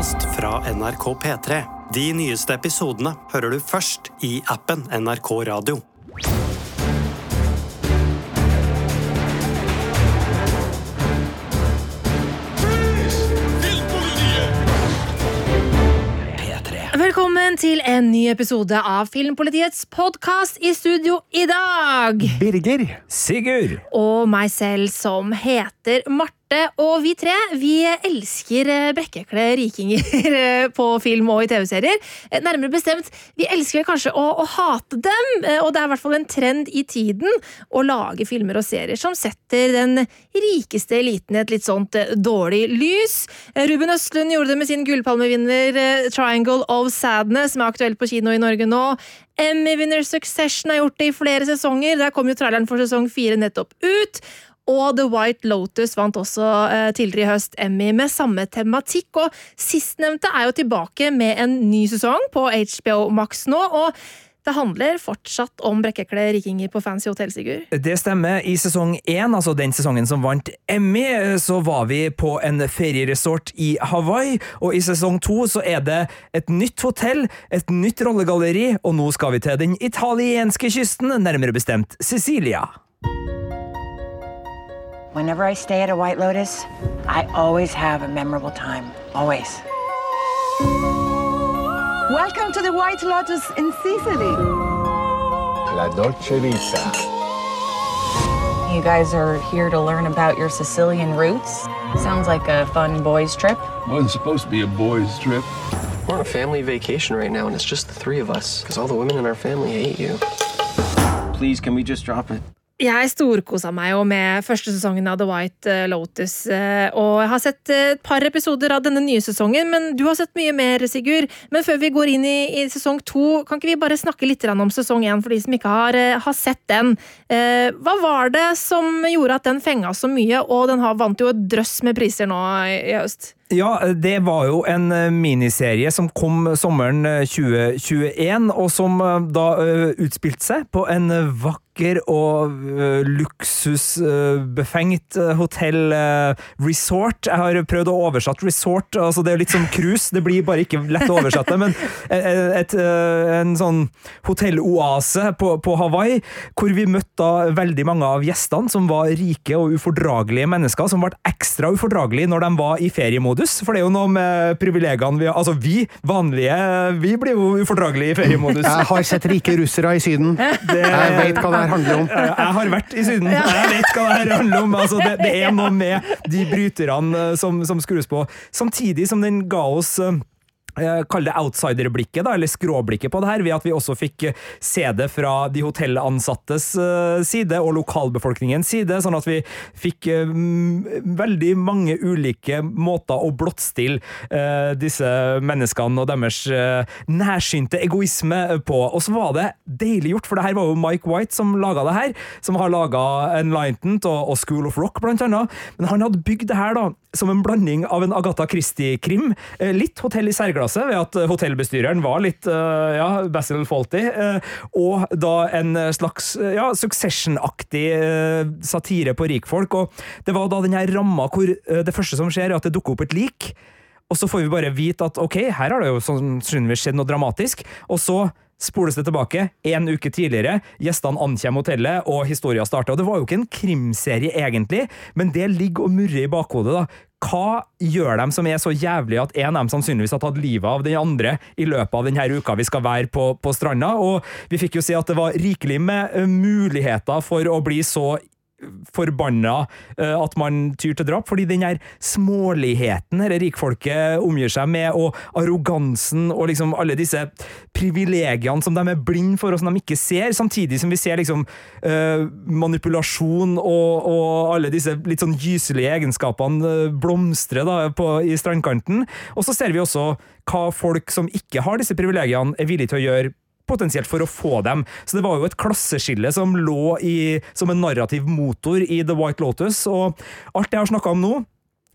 podkast fra NRK P3. De nyeste episodene hører du først i appen NRK Radio. Velkommen til en ny episode av Filmpolitiets podkast i studio i dag. Birger. Sigurd! Og meg selv som heter Marte. Og vi tre vi elsker eh, brekkekle rikinger eh, på film og i TV-serier. Eh, Nærmere bestemt, vi elsker kanskje å, å hate dem. Og det er i hvert fall en trend i tiden å lage filmer og serier som setter den rikeste eliten i et litt sånt dårlig lys. Ruben Østlund gjorde det med sin gullpalmevinner Triangle of Sadness, som er aktuell på kino i Norge nå. Emmy-vinner Succession har gjort det i flere sesonger. Der kom jo traileren for sesong fire nettopp ut. Og The White Lotus vant også eh, tidligere i høst Emmy med samme tematikk. Og sistnevnte er jo tilbake med en ny sesong på HBO Max nå. og det handler fortsatt om brekkekle rikinger på fancy hotell, Sigurd. Det stemmer. I sesong én, altså den sesongen som vant Emmy, så var vi på en ferieresort i Hawaii. Og i sesong to så er det et nytt hotell, et nytt rollegalleri, og nå skal vi til den italienske kysten, nærmere bestemt Sicilia. Whenever I stay at a White Lotus, I always have a memorable time. Always. Welcome to the White Lotus in Sicily. La Dolce Vita. You guys are here to learn about your Sicilian roots. Sounds like a fun boys' trip. Wasn't supposed to be a boys' trip. We're on a family vacation right now, and it's just the three of us because all the women in our family hate you. Please, can we just drop it? Jeg storkosa meg jo med første sesongen av The White eh, Lotus. eh, Og jeg har sett eh, et par episoder av denne nye sesongen, men du har sett mye mer, Sigurd. Men før vi går inn i, i sesong to, kan ikke vi bare snakke litt om sesong én for de som ikke har, har sett den? Eh, Hva var det som gjorde at den fenga så mye, og den har vant jo et drøss med priser nå i, i høst? Ja, det var jo en eh, miniserie som kom sommeren eh, 2021, og som eh, da eh, utspilte seg på en vakker og eh, luksusbefengt eh, hotell eh, resort. Jeg har prøvd å oversette resort, altså det er litt som cruise, det blir bare ikke lett å oversette, men et, eh, en sånn hotelloase på, på Hawaii, hvor vi møtte veldig mange av gjestene som var rike og ufordragelige mennesker, som ble ekstra ufordragelige når de var i feriemodus, for det er jo noe med privilegiene vi har. Altså, vi vanlige, vi blir jo ufordragelige i feriemodus. Jeg har sett rike russere i Syden. Det- Jeg vet hva det her handler om. Jeg har vært i Syden. Jeg vet hva det her handler om. Altså, det, det er noe med de bryterne eh, som, som skrus på. Samtidig som den ga oss eh, Kall det outsiderblikket, da, eller skråblikket på det her, ved at vi også fikk eh, se det fra de hotellansattes eh, side og lokalbefolkningens side, sånn at vi fikk eh, veldig mange ulike måter å blottstille eh, disse menneskene og deres eh, nærsynte egoisme på. Og så var det deilig gjort, for det her var jo Mike White som laga det her, som har laga Enlightened og, School of Rock, blant annet. Men han hadde bygd det her da, som en blanding av en Agatha Christie-krim, eh, litt hotell i særglasset, ved at eh, hotellbestyreren var litt eh, ja, Basil Fawlty, eh, og da en slags ja, Succession-aktig satire på rikfolk. Og det var da den her ramma hvor det første som skjer, er at det dukker opp et lik. Og så får vi bare vite at ok, her har det jo sannsynligvis skjedd noe dramatisk. Og så spoles det tilbake en uke tidligere, gjestene ankommer hotellet, og historien starter. Og det var jo ikke en krimserie egentlig, men det ligger og murrer i bakhodet. da. Hva gjør dem som er så jævlig at en av dem sannsynligvis har tatt livet av den andre i løpet av denne uka vi skal være på, på stranda? Og vi fikk jo se at det var rikelig med eh, muligheter for å bli så forbanna eh, at man tyr til drap, fordi den her småligheten dette rikfolket omgir seg med, og arrogansen og liksom alle disse privilegiene som de er blind for, og som de ikke ser, samtidig som vi ser liksom eh, manipulasjon og, og alle disse litt sånn gyselige egenskapene eh, blomstre da, på, i strandkanten. Og så ser vi også hva folk som ikke har disse privilegiene, er villige til å gjøre potensielt for å få dem. Så det var jo et klasseskille som lå i, som en narrativ motor i The White Lotus, og alt jeg har snakka om nå,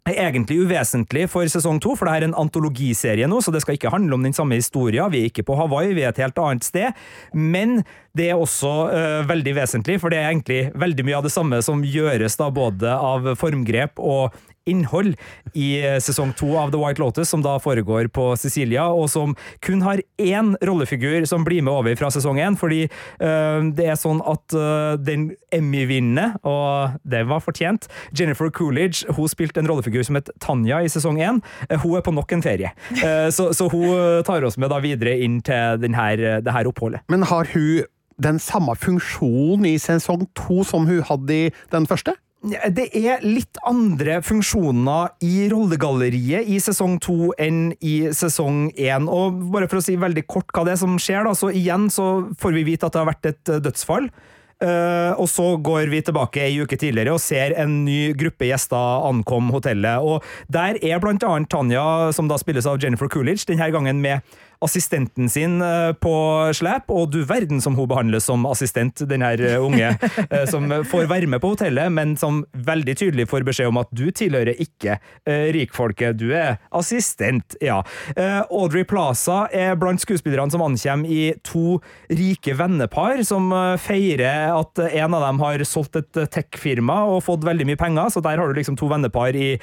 er egentlig uvesentlig for sesong to, for det er en antologiserie nå, så det skal ikke handle om den samme historien. Vi er ikke på Hawaii, vi er et helt annet sted. Men det er også uh, veldig vesentlig, for det er egentlig veldig mye av det samme som gjøres da både av formgrep og innhold i eh, sesong to av The White Lotus, som da foregår på Sicilia, og som kun har én rollefigur som blir med over fra sesong én, fordi eh, det er sånn at eh, den Emmy-vinnende, og det var fortjent, Jennifer Coolidge, hun spilte en rollefigur som het Tanja i sesong én. Hun er på nok en ferie, så, så hun tar oss med da videre inn til denne, det her oppholdet. Men har hun den samme funksjonen i sesong to som hun hadde i den første? Det er litt andre funksjoner i rollegalleriet i sesong to enn i sesong én. Og bare for å si veldig kort hva det er som skjer, da, så igjen så får vi vite at det har vært et eh, dødsfall. Uh, og så går vi tilbake ei uke tidligere og ser en ny gruppe gjester ankom hotellet. Og der er blant annet Tanja, som da spilles av Jennifer Coolidge, denne gangen med assistenten sin eh, på slep, og du verden som hun behandles som assistent, den her eh, unge, eh, som får være med på hotellet, men som veldig tydelig får beskjed om at du tilhører ikke rikfolket, du er assistent, ja. Audrey Plaza er blant skuespillerne som ankommer i to rike vennepar, som feirer at en av dem har solgt et tech-firma og fått veldig mye penger, så der har du liksom to vennepar i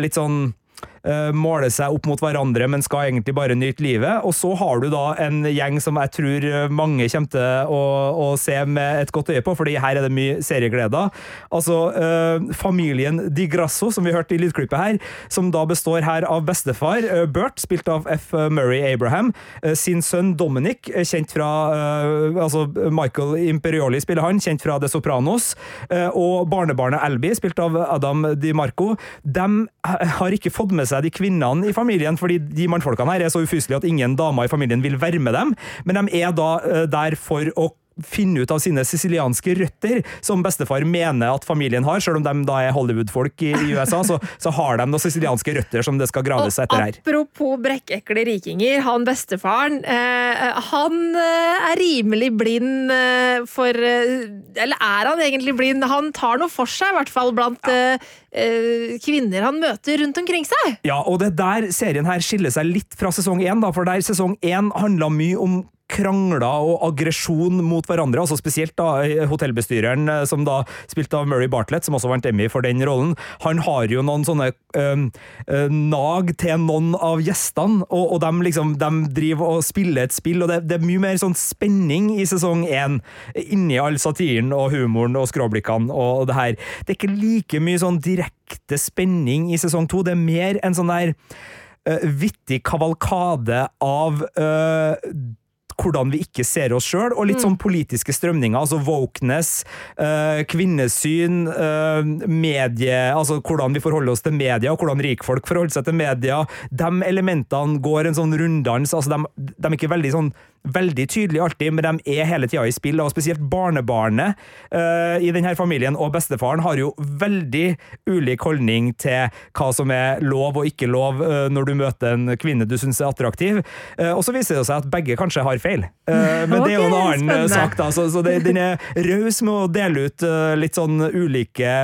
litt sånn måle seg opp mot hverandre, men skal egentlig bare nyte livet. Og så har du da en gjeng som jeg tror eh, mange kommer til å, å se med et godt øye på, fordi her er det mye seriegleder. Altså eh, familien Di Grasso, som vi hørte i lydklippet her, som da består her av bestefar eh, Bert, spilt av F. Murray Abraham, eh, sin sønn Dominic, eh, kjent fra eh, altså Michael Imperioli spiller han, kjent fra The Sopranos, eh, og barnebarnet Elby, spilt av Adam Di Marco. De har ikke fått med seg de kvinnene i familien, fordi de mannfolkene her er så ufyselige at ingen damer i familien vil være med dem, men de er da eh, der for å finne ut av sine sicilianske røtter, som bestefar mener at familien har, selv om de da er Hollywood-folk i, USA, så, så har de noen sicilianske røtter som det skal graves etter her. Apropos brekkekle rikinger, han bestefaren, eh, han eh, er rimelig blind eh, for eh, Eller er han egentlig blind? Han tar noe for seg, i hvert fall blant ja. eh, kvinner han møter rundt omkring seg. Ja, og det er der serien her skiller seg litt fra sesong én, for der sesong én handla mye om krangler og aggresjon mot hverandre, altså spesielt da hotellbestyreren, eh, som da spilte av Murray Bartlett, som også vant Emmy for den rollen. Han har jo noen sånne øh, øh, nag til noen av gjestene, og, og de liksom de driver og spiller et spill, og det, det er mye mer sånn spenning i sesong én, inni all satiren og humoren og skråblikkene og det her. Det er ikke like mye sånn direkte spenning i sesong to, det er mer en sånn der øh, vittig kavalkade av øh, hvordan vi ikke ser oss sjøl, og litt sånn politiske strømninger, altså wokeness, eh, kvinnesyn, eh, medie, altså hvordan vi forholder oss til media, og hvordan rikfolk forholder seg til media. De elementene går en sånn runddans, altså de, de er ikke veldig sånn veldig tydelige alltid, men de er hele tida i spill, og spesielt barnebarnet uh, i denne familien og bestefaren har jo veldig ulik holdning til hva som er lov og ikke lov uh, når du møter en kvinne du syns er attraktiv. Uh, og så viser det seg at begge kanskje har feil, men det er jo en annen spennende. sak, da. Så, så det, den er raus med å dele ut litt sånn ulike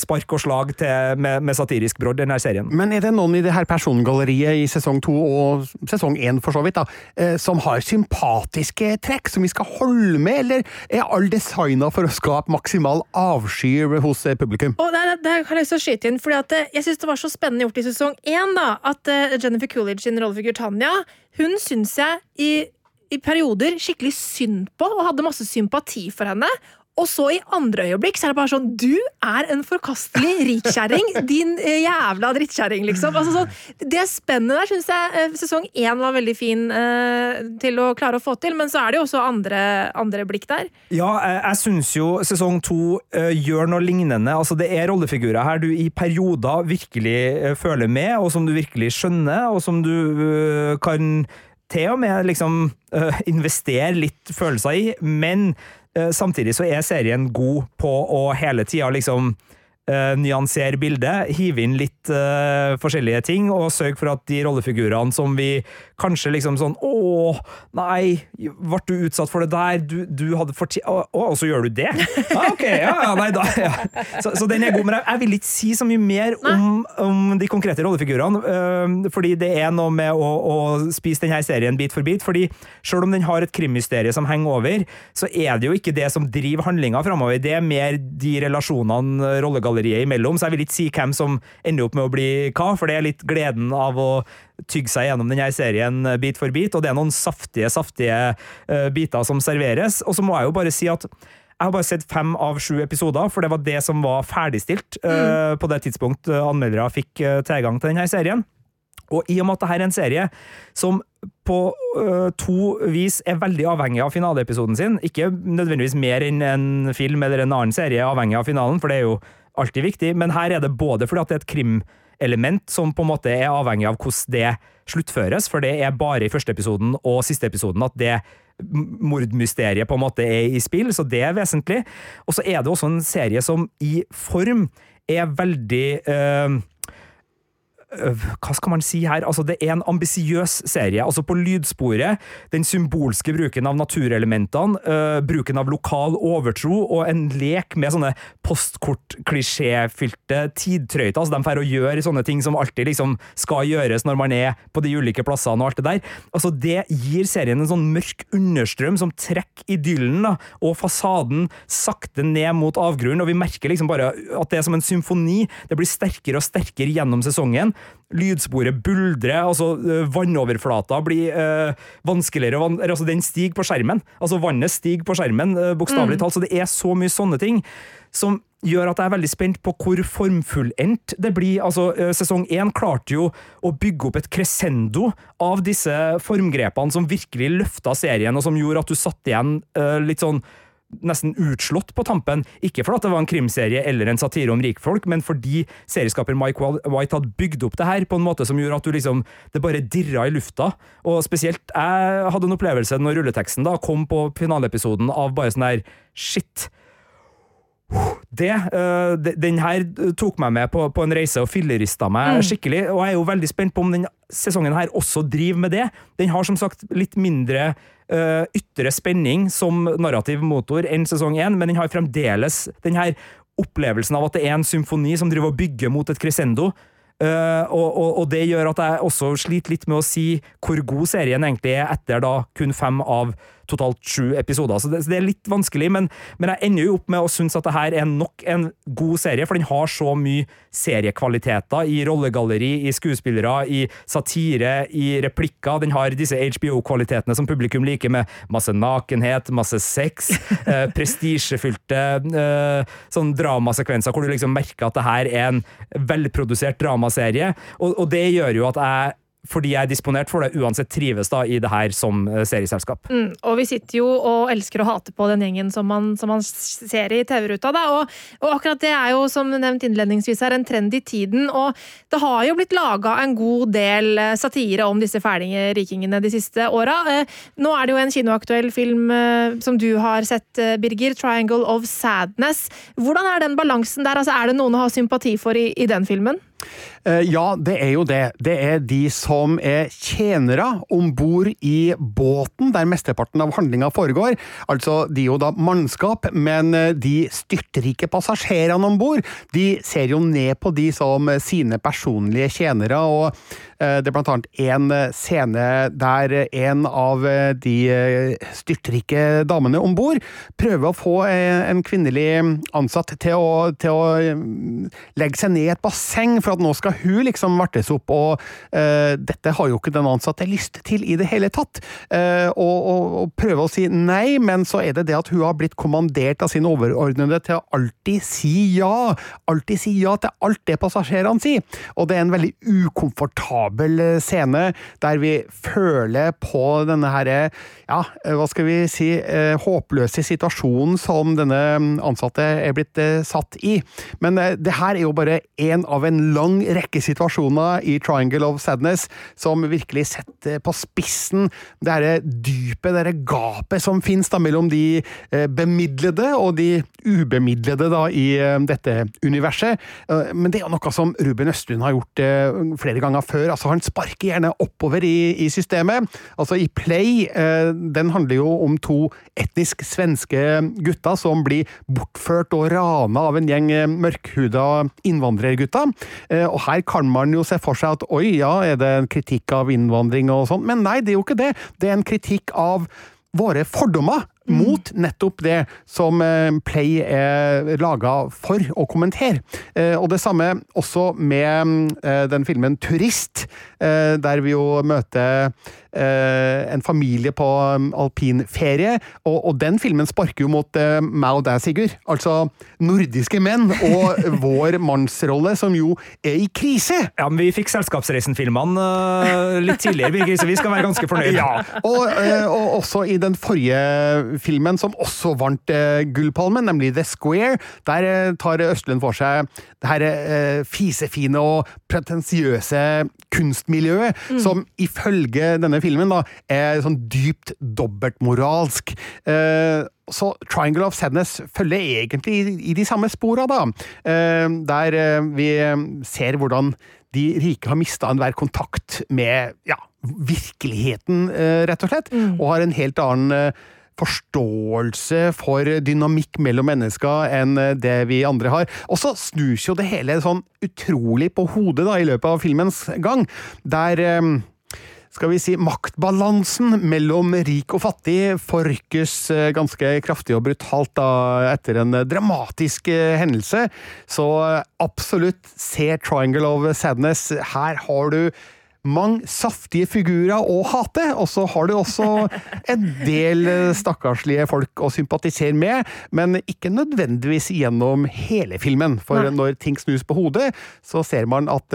spark og slag til, med, med satirisk brodd, denne serien. Men er det noen i det her persongalleriet i sesong to og sesong én for så vidt, da, som har sympatiske trekk som vi skal holde med, eller er alle designa for å skape maksimal avsky hos eh, publikum? Og der, der har jeg lyst til å skyte inn, fordi at eh, jeg synes det var så spennende gjort i sesong én, da, at eh, Jennifer Coolidge sin rollefigur Tanja, hun syns jeg i, i perioder skikkelig synd på, og hadde masse sympati for henne. Og så i andre øyeblikk så er det bare sånn Du er en forkastelig rikkjerring! Din eh, jævla drittkjerring, liksom. Altså, sånn, det spennet der syns jeg eh, sesong én var veldig fin eh, til å klare å få til, men så er det jo også andre, andre blikk der. Ja, jeg, jeg syns jo sesong to eh, gjør noe lignende. Altså, det er rollefigurer her du i perioder virkelig eh, føler med, og som du virkelig skjønner, og som du eh, kan til og med liksom eh, investere litt følelser i, men eh, samtidig så er serien god på å hele tida liksom eh, nyansere bildet, hive inn litt uh, forskjellige ting, og sørge for at de rollefigurene som vi kanskje liksom sånn Å, nei, ble du utsatt for det der? Du, du hadde fortjent Å, å, og så gjør du det? Ah, ok, ja, ja, nei da. Ja. Så, så den er god, men jeg, jeg vil ikke si så mye mer om, om de konkrete rollefigurene, uh, fordi det er noe med å, å spise denne serien bit for bit, fordi selv om den har et krimmysterie som henger over, så er det jo ikke det som driver handlinga framover, det er mer de relasjonene rollegalleriet rollegalleriet imellom, så jeg vil ikke si hvem som ender opp med å bli hva, for det er litt gleden av å tygge seg gjennom denne serien eh, bit for bit, og det er noen saftige, saftige uh, biter som serveres. Og så må jeg jo bare si at jeg har bare sett fem av sju episoder, for det var det som var ferdigstilt uh, på det tidspunkt anmeldere fikk uh, tilgang til denne serien. Og i og med at dette er en serie som på uh, to vis er veldig avhengig av finaleepisoden sin, ikke nødvendigvis mer enn en film eller en annen serie er avhengig av finalen, for det er jo alltid viktig, men her er det både fordi at det er et krimelement som på en måte er avhengig av hvordan det sluttføres, for det er bare i første episoden og siste episoden at det mordmysteriet på en måte er i spill, så det er vesentlig. Og så er det også en serie som i form er veldig uh, hva skal man si her? Altså, det er en ambisiøs serie. Altså, på lydsporet, den symbolske bruken av naturelementene, uh, bruken av lokal overtro og en lek med sånne postkort-klisjéfylte tidtrøyter. Altså, de får å gjøre sånne ting som alltid liksom skal gjøres når man er på de ulike plassene og alt det der. Altså, det gir serien en sånn mørk understrøm som trekker idyllen da, og fasaden sakte ned mot avgrunnen, og vi merker liksom bare at det er som en symfoni. Det blir sterkere og sterkere gjennom sesongen lydsporet buldrer, altså vannoverflata blir øh, vanskeligere van altså Den stiger på skjermen. Altså Vannet stiger på skjermen, uh, bokstavelig Mm. talt. Så det er så mye sånne ting som gjør at jeg er veldig spent på hvor formfullendt det blir. Altså, Sesong én klarte jo å bygge opp et crescendo av disse formgrepene som virkelig løfta serien, og som gjorde at du satt igjen uh, litt sånn nesten utslått på tampen. Ikke fordi det var en krimserie eller en satire om rikfolk, men fordi serieskaper Mike White hadde bygd opp det her på en måte som gjorde at du liksom Det bare dirra i lufta. Og spesielt jeg hadde en opplevelse når rulleteksten da kom på finaleepisoden av bare sånn der Shit. Det, uh, de- den her tok meg med på, på en reise og fillerista meg Mm. skikkelig, og jeg er jo veldig spent på om den sesongen her også driver med det. Den har som sagt litt mindre øh, ytre spenning som narrativ motor enn sesong én, men den har fremdeles den her opplevelsen av at det er en symfoni som driver og bygger mot et crescendo. Uh, og, og, og det gjør at jeg også sliter litt med å si hvor god serien egentlig er etter da kun fem av totalt sju episoder. Så det, så det er litt vanskelig, men, men jeg ender jo opp med å synes at det her er nok en god serie, for den har så mye seriekvaliteter i rollegalleri, i skuespillere, i satire, i replikker. Den har disse HBO-kvalitetene som publikum liker, med masse nakenhet, masse sex, eh, prestisjefylte eh, sånn dramasekvenser hvor du liksom merker at det her er en velprodusert dramaserie, og, og det gjør jo at jeg fordi jeg er disponert for det, uansett trives da i det her som eh, serieselskap. Mm, og vi sitter jo og elsker å hate på den gjengen som man, som man ser i TV-ruta. da, og, og akkurat det er jo, som nevnt innledningsvis her, en trend i tiden. Og det har jo blitt laga en god del eh, satire om disse fælinge rikingene de siste åra. Eh, Nå er det jo en kinoaktuell film som du har sett, Birger, 'Triangle of Sadness'. Hvordan er den balansen der? Altså, er det noen å ha sympati for i, i den filmen? Eh, Ja, det er jo det. Det er de som er tjenere om bord i båten der mesteparten av handlinga foregår. Altså, de er jo da mannskap, men eh, de styrtrike passasjerene om bord, de ser jo ned på de som sine personlige tjenere, og eh, det er blant annet en eh, scene der en av eh, de eh, styrtrike damene om bord prøver å få eh, en kvinnelig ansatt til å, til å eh, legge seg ned i et basseng for at nå skal hun liksom vartes opp, og uh, dette har jo ikke den ansatte lyst til i det hele tatt. Uh, og, og, og prøver å si nei, men så er det det at hun har blitt kommandert av sin overordnede til å alltid si ja. Alltid si ja til alt det passasjerene sier. Og det er en veldig ukomfortabel eh, scene der vi føler på denne herre, ja, eh, hva skal vi si, eh, håpløse situasjonen som denne ansatte er blitt satt i. Men det her er jo bare en av en lang rekke situasjoner i Triangle of Sadness som virkelig setter på spissen det herre dypet, det herre gapet som finnes mellom de bemidlede og de ubemidlede da i dette universet. Men det er jo noe som Ruben Østlund har gjort flere ganger før. Altså Han sparker gjerne oppover i, i systemet. Altså i Play, eh, den handler jo om to etnisk svenske gutter som blir bortført og rana av en gjeng eh, mørkhuda innvandrergutter. Eh, Og her kan man jo se for seg at oi, ja, er det en kritikk av innvandring og sånn? Men nei, det er jo ikke det. Det er en kritikk av våre fordommer. Mot nettopp det som eh, Play er laga for å kommentere. Eh, og det samme også med eh, den filmen Turist, der vi jo møter en familie på um, alpinferie, og, og den filmen sparker jo mot eh, meg og deg, Sigurd. Altså nordiske menn og vår mannsrolle, som jo er i krise. Ja, men vi fikk Selskapsreisen-filmene eh, litt tidligere, Birgit, så vi skal være ganske fornøyd. Ja, og, eh, og også i den forrige filmen, som også vant eh, Gullpalmen, nemlig The Square, der eh, tar Østlund for seg det her eh, fisefine og pretensiøse kunstmiljøet, som ifølge denne filmen da, er sånn dypt dobbeltmoralsk. Eh, så Triangle of Sadness følger egentlig i, i de samme spora, da. Eh, der eh, vi ser hvordan de rike har mista enhver kontakt med ja, virkeligheten, eh, rett og slett, og har en helt annen eh, forståelse for dynamikk mellom mennesker enn eh, det vi andre har. Og så snus jo det hele sånn utrolig på hodet da, i løpet av filmens gang, der skal vi si, maktbalansen mellom rik og fattig forrykkes eh, ganske kraftig og brutalt da, etter en dramatisk eh, hendelse. Så eh, absolutt se Triangle of Sadness. Her har du mange saftige figurer å hate, og så har du også en del stakkarslige folk å sympatisere med, men ikke nødvendigvis gjennom hele filmen. For Nei. når ting snus på hodet, så ser man at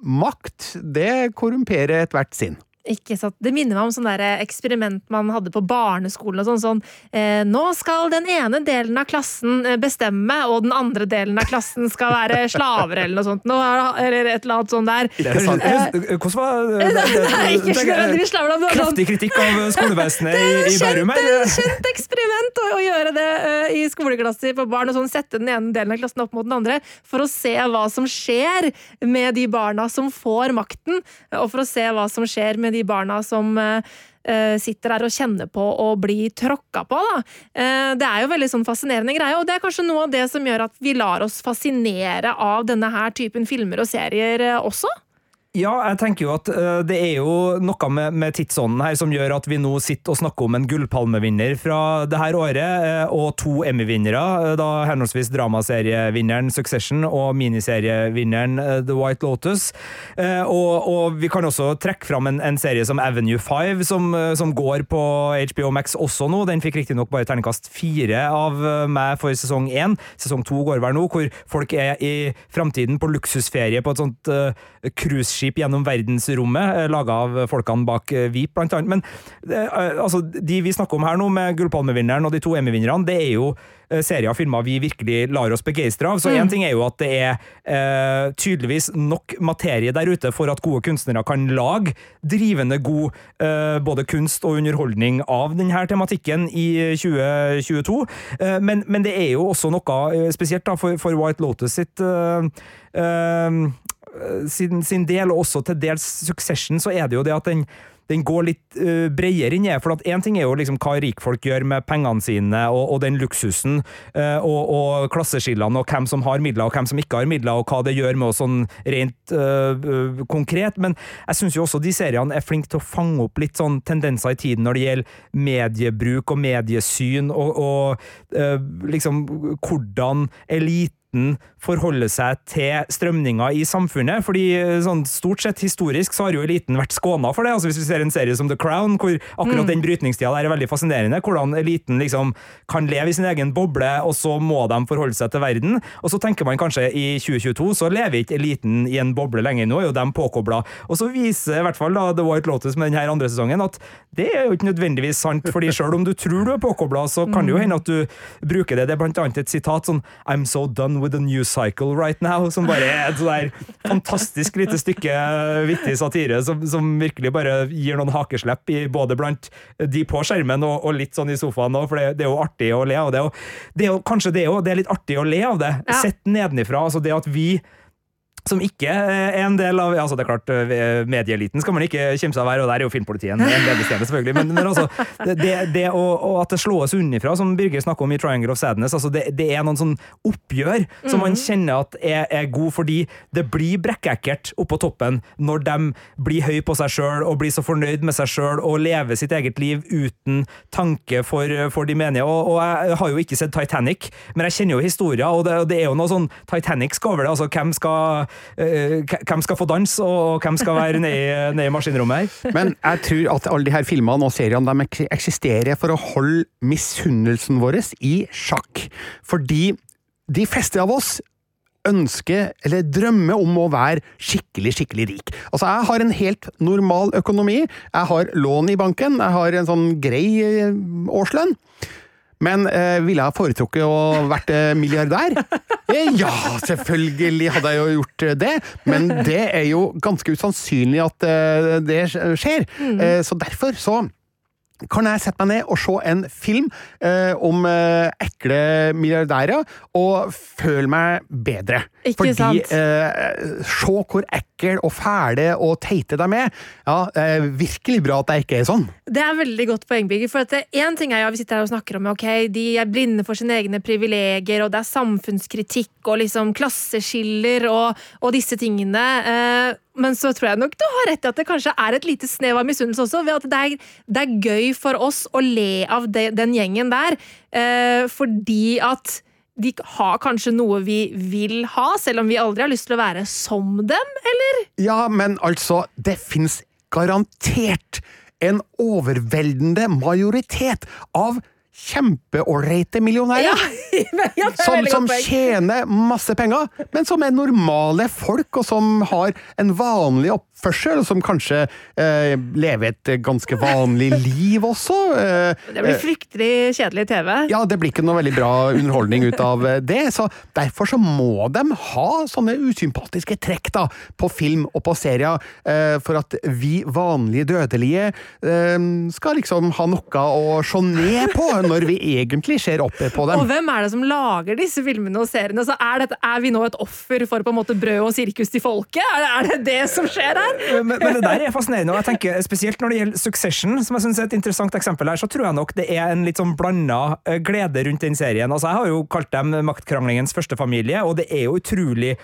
makt, det korrumperer ethvert sinn. Ikke sant? Det minner meg om sånn der eksperiment man hadde på barneskolen. og sånn, sånn eh, Nå skal den ene delen av klassen eh, bestemme, og den andre delen av klassen skal være slaver, eller noe sånt. Nå, eller et eller annet sånt der. Det høres- høres- Hvordan var det- Nei, ikke nødvendigvis slaver, da, Kraftig kritikk av skolevesenet i, i Det Bærum her. kjent eksperiment å, å gjøre det uh, i skoleklasser på barn. og sånn Sette den ene delen av klassen opp mot den andre for å se hva som skjer med de barna som får makten, og for å se hva som skjer med de barna som eh, eh, sitter der og kjenner på å bli tråkka på. Da. Eh, Det er jo veldig sånn fascinerende greie, og det er kanskje noe av det som gjør at vi lar oss fascinere av denne her typen filmer og serier også. Ja, jeg tenker jo at uh, det er jo noe med, med tidsånden her som gjør at vi nå sitter og snakker om en gullpalmevinner fra det her året, uh, og to Emmy-vinnere, Uh, da henholdsvis dramaserievinneren Succession og miniserievinneren The White Lotus. Og, og vi kan også trekke fram en, en serie som Avenue 5, som, som går på HBO Max også nå. Den fikk riktignok bare terningkast fire av meg for sesong én. Sesong to går vel nå, hvor folk er i framtiden på luksusferie på et sånt cruiseskip gjennom verdensrommet, uh, laga av folkene bak Vip, blant annet. Men eh, altså, de vi snakker om her nå, med Gullpalmevinneren og de to Emmy-vinnerne, det er jo eh, serier og filmer vi virkelig lar oss begeistre av. Så én ting er jo at det er eh, tydeligvis nok materie der ute for at gode kunstnere kan lage drivende god eh, både kunst og underholdning av denne tematikken i 2022. Eh, men, men det er jo også noe eh, spesielt da, for, for White Lotus sitt eh, eh, sin, sin del, og også til dels Succession, så er det jo det at den den går litt uh, bredere inn i. For at én ting er jo liksom hva rikfolk gjør med pengene sine, og, og den luksusen, uh, og, og klasseskillene, og hvem som har midler og hvem som ikke har midler, og hva det gjør med oss sånn rent uh, konkret. Men jeg syns jo også de seriene er flinke til å fange opp litt sånn tendenser i tiden når det gjelder mediebruk og mediesyn, og, og liksom hvordan eliten forholde seg til strømninger i samfunnet. fordi sånn stort sett historisk så har jo eliten vært skåna for det. altså Hvis vi ser en serie som The Crown, hvor akkurat den brytningstida der er veldig fascinerende. Hvordan eliten liksom kan leve i sin egen boble, og så må de forholde seg til verden. Og så tenker man kanskje i 2022 så lever ikke eliten i en boble lenger, nå er jo de påkobla. Og så viser i hvert fall da The White Lotus med denne andre sesongen at det er jo ikke nødvendigvis sant, fordi sjøl om du tror du er påkobla, så kan det jo hende at du bruker det. Det er blant annet et sitat sånn I'm so done with the news cycle right now, som bare er et der fantastisk lite stykke vittig satire som, som virkelig bare gir noen hakeslepp i både blant de på skjermen og, og litt sånn i sofaen òg, for det, det er jo artig å le av det. Og det er jo kanskje det òg, det er litt artig å le av det. Ja. Sett nedenifra. Altså det at vi som ikke er en del av altså det er klart, eh, Medieeliten skal man ikke kimse av her, og der er jo filmpolitiet en ledestjerne, selvfølgelig. Men, men altså, det, det, å, at det slås unnifra, som Birger snakker om i Triangle of Sadness, altså det, det er noen sånn oppgjør som man kjenner at er, er god, fordi det blir brekkekkert oppå toppen når de blir høy på seg sjøl og blir så fornøyd med seg sjøl og lever sitt eget liv uten tanke for, for de menige. Og, og jeg har jo ikke sett Titanic, men jeg kjenner jo historier, og det, og det er jo noe sånn Titanic skal over det. altså Hvem skal, hvem skal få dans, og hvem skal være nede i maskinrommet her? Men jeg tror at alle de her filmene og seriene de eksisterer for å holde misunnelsen vår i sjakk. Fordi de fleste av oss ønsker, eller drømmer om å være skikkelig, skikkelig rik. Altså, jeg har en helt normal økonomi. Jeg har lån i banken. Jeg har en sånn grei eh, årslønn. Men eh, ville jeg foretrukket å vært eh, milliardær? Eh, ja, selvfølgelig hadde jeg jo gjort eh, det, men det er jo ganske usannsynlig at eh, det skjer. Eh, så derfor så kan jeg sette meg ned og se en film eh, om eh, ekle milliardærer, og føle meg bedre. Ikke Fordi sant? eh, Se hvor ekle og fæle og teite de er. Ja, eh, virkelig bra at jeg ikke er sånn. Det er veldig godt poeng, Birger. For at det- en ting er ja, vi sitter her og snakker om ok, de er blinde for sine egne privilegier, og det er samfunnskritikk og liksom klasseskiller og, og disse tingene. Eh, men så tror jeg nok du har rett i at det kanskje er et lite snev av misunnelse også. ved at det er, det er gøy for oss å le av de, den gjengen der, eh, fordi at de har kanskje noe vi vil ha, selv om vi aldri har lyst til å være som dem, eller? Ja, men altså, det fins garantert en overveldende majoritet av kjempeålreite millionærer. Ja, er som, som tjener masse penger, men som er normale folk, og som har en vanlig oppførsel, og som kanskje eh, lever et ganske vanlig liv også. Eh, Det blir eh, fryktelig kjedelig TV. ja, det blir ikke noe veldig bra underholdning ut av eh, det, så derfor så må de ha sånne usympatiske trekk da, på film og på serier, eh, for at vi vanlige dødelige eh, skal liksom ha noe å se ned på når vi egentlig ser opp på dem. Og hvem er det som lager disse filmene og seriene? Så er, dette, er vi nå et offer for på en måte brød og sirkus til folket? Er, er det det som skjer her? Men, men det der er fascinerende, og jeg tenker spesielt når det gjelder Succession, som jeg synes er et interessant eksempel her, så tror jeg nok det er en litt sånn blanda eh, glede rundt den serien. Altså, jeg har jo kalt dem maktkranglingens første familie, og det er jo utrolig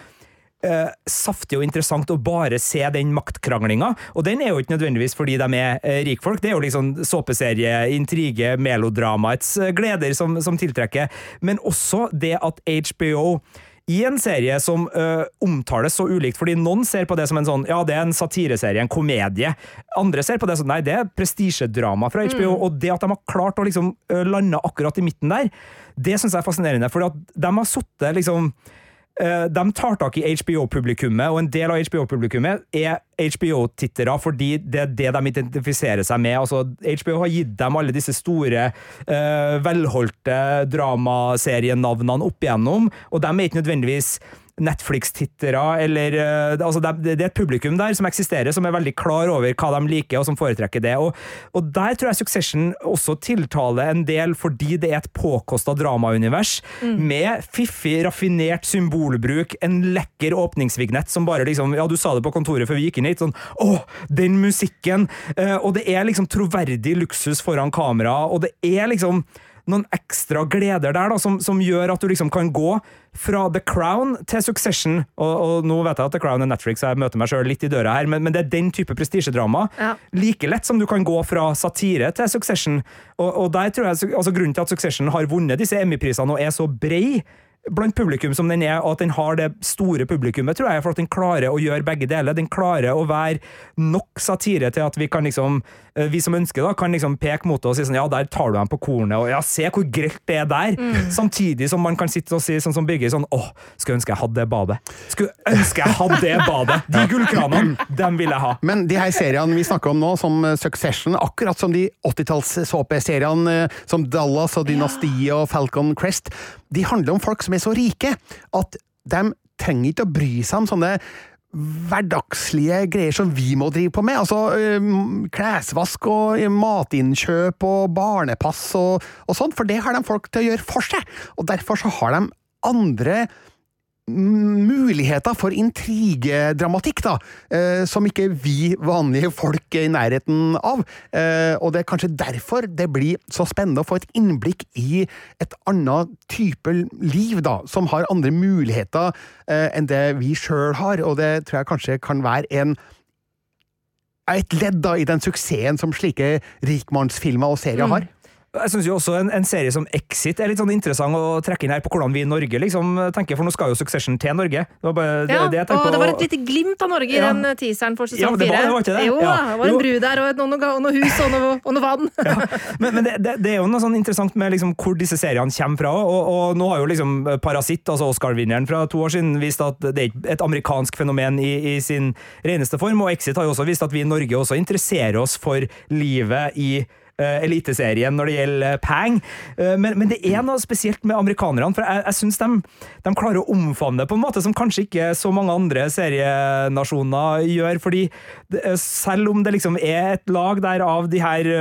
eh, saftig og interessant å bare se den maktkranglinga. Og den er jo ikke nødvendigvis fordi de er eh, rikfolk, det er jo liksom såpeserie, intrige, melodramaets eh, gleder som, som tiltrekker, men også det at HBO i en serie som ø, omtales så ulikt, fordi noen ser på det som en sånn, ja, det er en satireserie, en komedie. Andre ser på det som, nei, det er prestisjedrama fra HBO, og det at de har klart å liksom ø, lande akkurat i midten der, det synes jeg er fascinerende, fordi at de har suttet liksom Eh, de tar tak i HBO-publikummet, og en del av HBO-publikummet er HBO-tittere fordi det er det de identifiserer seg med. Altså, HBO har gitt dem alle disse store, eh, velholdte dramaserienavnene opp igjennom, og de er ikke nødvendigvis Netflix-tittere, eller eh, altså det, det er et publikum der som eksisterer, som er veldig klar over hva de liker, og som foretrekker det. Og, og der tror jeg Succession også tiltaler en del, fordi det er et påkosta dramaunivers, med fiffig, raffinert symbolbruk, en lekker åpningsvignett som bare liksom Ja, du sa det på kontoret før vi gikk inn hit, sånn Å, den musikken! Eh, og det er liksom troverdig luksus foran kamera, og det er liksom noen ekstra gleder der da, som, som gjør at du liksom kan gå fra The Crown til Succession. Og, og nå vet jeg at The Crown er Netflix, så jeg møter meg sjøl litt i døra her, men, men det er den type prestisjedrama. Ja. Like lett som du kan gå fra satire til Succession. Og, og der tror jeg, altså Grunnen til at Succession har vunnet disse Emmy-prisene og er så brei blant publikum som den er, og at den har det store publikummet, tror jeg, for at den klarer å gjøre begge deler. Den klarer å være nok satire til at vi kan liksom, eh, vi som ønsker da, kan liksom peke mot det og si sånn, ja, der tar du dem på kornet, og ja, se hvor grelt det er der. Samtidig som man kan sitte og si sånn som Birger, sånn, åh, skulle ønske jeg hadde det badet. Skulle ønske jeg hadde det badet. De gullkranene, dem vil jeg ha. Men de her seriene vi snakker om nå, som eh, Succession, akkurat som de 80-talls-såpeseriene eh, som Dallas og Dynastiet og Falcon Crest, de handler om folk som er så rike at de trenger ikke å bry seg om sånne hverdagslige greier som vi må drive på med. Altså klesvask og matinnkjøp og barnepass og, og sånt, for det har de folk til å gjøre for seg. Og derfor så har de andre muligheter for intrigedramatikk, da, eh, som ikke vi vanlige folk er i nærheten av. Eh, og det er kanskje derfor det blir så spennende å få et innblikk i et annet type liv, da, som har andre muligheter eh, enn det vi sjøl har, og det tror jeg kanskje kan være en et ledd da i den suksessen som slike rikmannsfilmer og serier har. Jeg synes jo også en, en, serie som Exit er litt sånn interessant å trekke inn her på hvordan vi i Norge liksom tenker, for nå skal jo Succession til Norge. Det var bare ja, det, jeg og på. det var et lite glimt av Norge i Ja. den teaseren for Ja, sesong det var- fire. det var det? Jo, Ja. det var en bru der, og noe, noe, noe hus og noe, og noe vann. Men, men det, det, det er jo noe sånn interessant med liksom hvor disse seriene kommer fra. Og, og nå har jo liksom Parasitt, altså Oscar-vinneren fra to år siden, vist at det er et amerikansk fenomen i, i sin reneste form. Og Exit har jo også vist at vi i Norge også interesserer oss for livet i eh, Eliteserien når det gjelder peng. Eh, men, men det er noe spesielt med amerikanerne, for jeg, jeg syns de, de klarer å omfavne det på en måte som kanskje ikke så mange andre serienasjoner gjør. fordi eh, selv om det liksom er et lag der av de her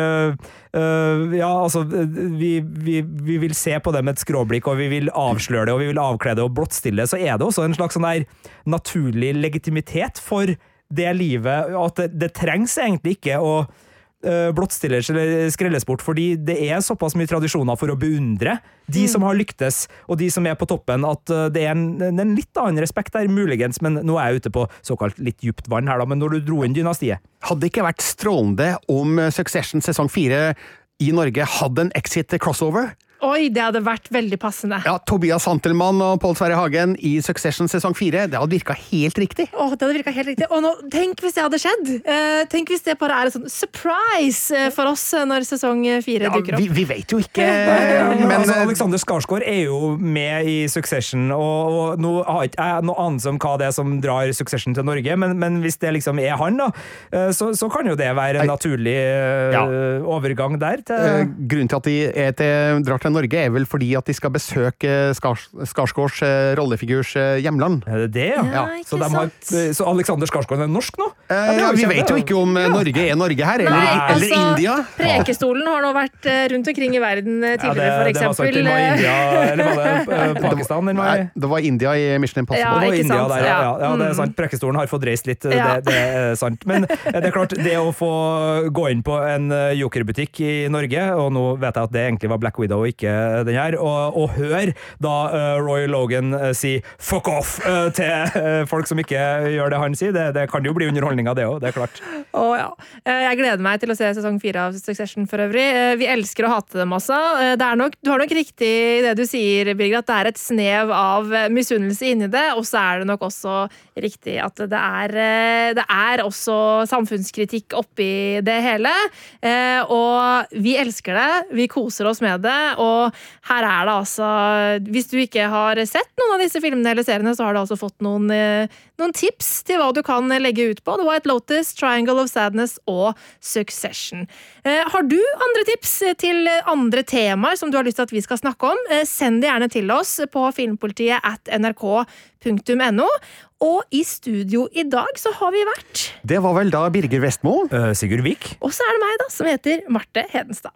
Uh, eh, ja, altså, eh, vi, vi, vi vil se på det med et skråblikk, og vi vil avsløre det, og vi vil avkle det og blottstille det, så er det også en slags sånn der naturlig legitimitet for det livet, at det, det trengs egentlig ikke å eh, blottstilles eller skrelles bort, fordi det er såpass mye tradisjoner for å beundre de som har lyktes, og de som er på toppen, at eh, det er en, en litt annen respekt der, muligens, men nå er jeg ute på såkalt litt djupt vann her, da, men når du dro inn dynastiet. Hadde det ikke vært strålende om Succession sesong fire i Norge hadde en exit crossover? Oi, det hadde vært veldig passende. Ja, Tobias Santelmann og Pål Sverre Hagen i Succession sesong fire. Det hadde virka helt riktig. Åh, det hadde virka helt riktig. Og nå, tenk hvis det hadde skjedd! Eh, tenk hvis det bare er en sånn surprise eh, for oss eh, når sesong fire Ja, dukker opp. vi, vi vet jo ikke, Men, altså, eh, Alexander Skarsgård er jo med i Succession, og, og nå har ikke jeg noe anelse om hva det er som drar Succession til Norge, men, men hvis det liksom er han, da, eh, så, så kan jo det være en naturlig eh, Ja. overgang der. eh, Til, grunnen til at de er til, drar til Norge, er vel fordi at de skal besøke Skars, Skarsgårds eh, rollefigurs eh, hjemland. er det det, ja? Ja, Ja, Så, de har, sant? så Alexander Skarsgård er norsk nå? Eh, ja, vi vet jo ikke om eh, Norge er Norge her, eller, Nei, eller altså, India. Prekestolen har nå vært eh, rundt omkring i verden eh, Ja, det, tidligere, for det var sant. Den var eh, India, eller var det eh, Pakistan? Den var Nei, det var India i Mission Ja, Impossible. Det var India sant? der, ja. ja, Ja. ja det er Mm. sant. Prekestolen har fått reist litt, Ja. det, det er sant. Men det er klart, det å få gå inn på en eh, jokerbutikk i Norge, og nå vet jeg at det egentlig var Black Widow og ikke den her, og, og hør da eh, Roy Logan eh, si 'fuck off' eh, til folk som ikke gjør det han sier, det, det kan jo bli underholdning av det òg, det er klart. Å, ja. Eh, Jeg gleder meg til å se sesong fire av Succession for øvrig. Vi elsker å hate dem også. Nok, du har nok riktig i det du sier, Birger, at det er et snev av misunnelse inni det. Og så er det nok også riktig at det er, det er også samfunnskritikk oppi det hele. Og vi elsker det. Vi koser oss med det. Og her er det altså Hvis du ikke har sett noen av disse filmene eller seriene, så har du altså fått noen, eh, noen tips til hva du kan legge ut på. The White Lotus, Triangle of Sadness og Succession. Eh, Har du andre tips til andre temaer som du har lyst til at vi skal snakke om? Eh, Send det gjerne til oss på filmpolitiet at nrk.no. Og i studio i dag så har vi vært Det var vel da Birger Vestmo. Uh, Sigurd Vik? Og så er det meg, da, som heter Marte Hedenstad.